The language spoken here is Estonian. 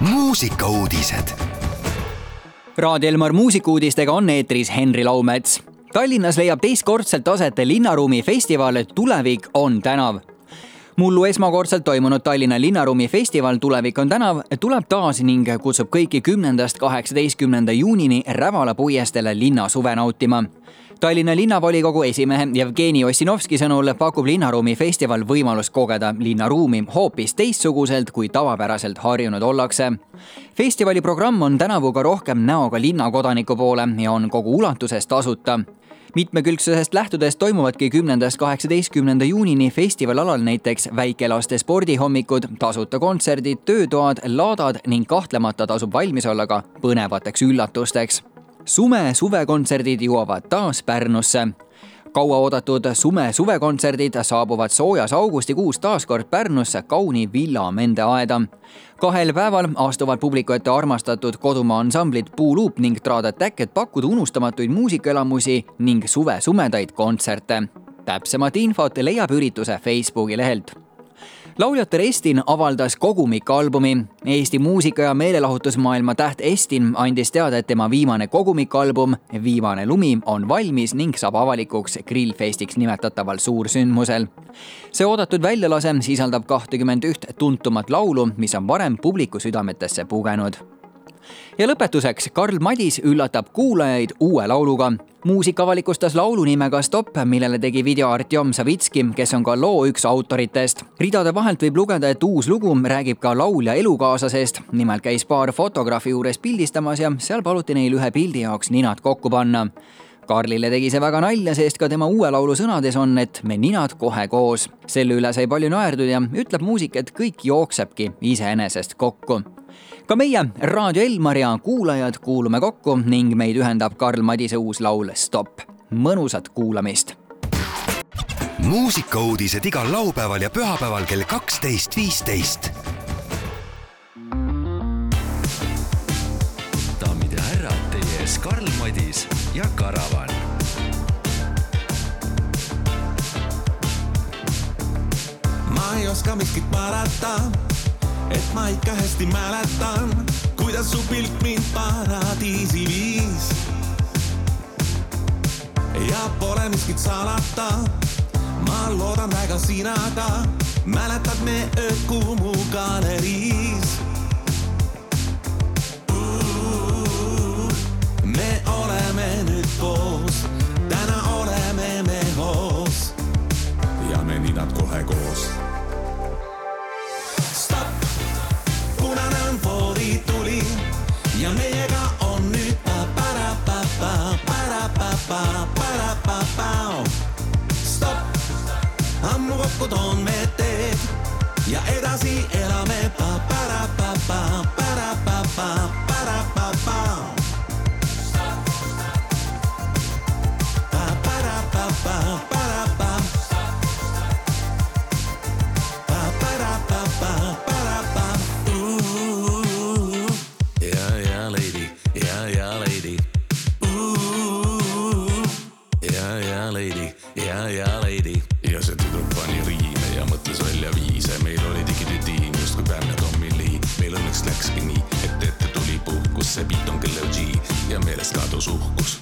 muusikauudised. Raadio Elmar muusikuudistega on eetris Henri Laumets. Tallinnas leiab teistkordselt aset linnaruumi festival Tulevik on tänav mullu esmakordselt toimunud Tallinna Linnaruumi festival Tulevik on tänav tuleb taas ning kutsub kõiki kümnendast kaheksateistkümnenda juunini Rävala puiesteele linna suve nautima Tallinna linnavolikogu esimehe Jevgeni Ossinovski sõnul pakub linnaruumi festival võimalust kogeda linnaruumi hoopis teistsuguselt, kui tavapäraselt harjunud ollakse. festivali programm on tänavu ka rohkem näoga linnakodaniku poole ja on kogu ulatuses tasuta mitmekülgsusest lähtudes toimuvadki kümnendast kaheksateistkümnenda juunini festivalalal näiteks väikelaste spordihommikud, tasuta kontserdid, töötoad, laadad ning kahtlemata tasub valmis olla ka põnevateks üllatusteks. Sume suvekontserdid jõuavad taas Pärnusse kauaoodatud Sume suvekontserdid saabuvad soojas augustikuus taas kord Pärnusse kauni Villa Mende aeda. kahel päeval astuvad publiku ette armastatud kodumaa ansamblid Puuluup ning Trad Attack, et pakkuda unustamatuid muusikaelamusi ning suve sumedaid kontserte. täpsemat infot leiab ürituse Facebooki lehelt lauljatar Estin avaldas kogumikalbumi. Eesti muusika- ja meelelahutusmaailma täht Estin andis teada, et tema viimane kogumikalbum Viimane lumi on valmis ning saab avalikuks grillfestiks nimetataval suursündmusel. see oodatud väljalase sisaldab kahtekümmend üht tuntumat laulu, mis on varem publiku südametesse pugenud ja lõpetuseks, Karl Madis üllatab kuulajaid uue lauluga. muusik avalikustas laulu nimega Stopp, millele tegi video Artjom Savitski, kes on ka loo üks autoritest. ridade vahelt võib lugeda, et uus lugu räägib ka laulja elukaaslasest. nimelt käis paar fotograafi juures pildistamas ja seal paluti neil ühe pildi jaoks ninad kokku panna Karlile tegi see väga nalja, sest ka tema uue laulu sõnades on, et me ninad kohe koos. selle üle sai palju naerdud ja ütleb muusik, et kõik jooksebki iseenesest kokku. ka meie, Raadio Elmar ja kuulajad kuulume kokku ning meid ühendab Karl Madise uus laul Stopp. mõnusat kuulamist muusikauudised igal laupäeval ja pühapäeval kell kaksteist, viisteist Karl Madis ja Karavan. ma ei oska miskit mäleta, et ma ikka hästi mäletan, kuidas su pilk mind paradiisi viis. ja pole miskit salata, ma loodan väga sina ka, mäletad me ööd Kumu galeriis kokku toon me teed ja edasi puhkus.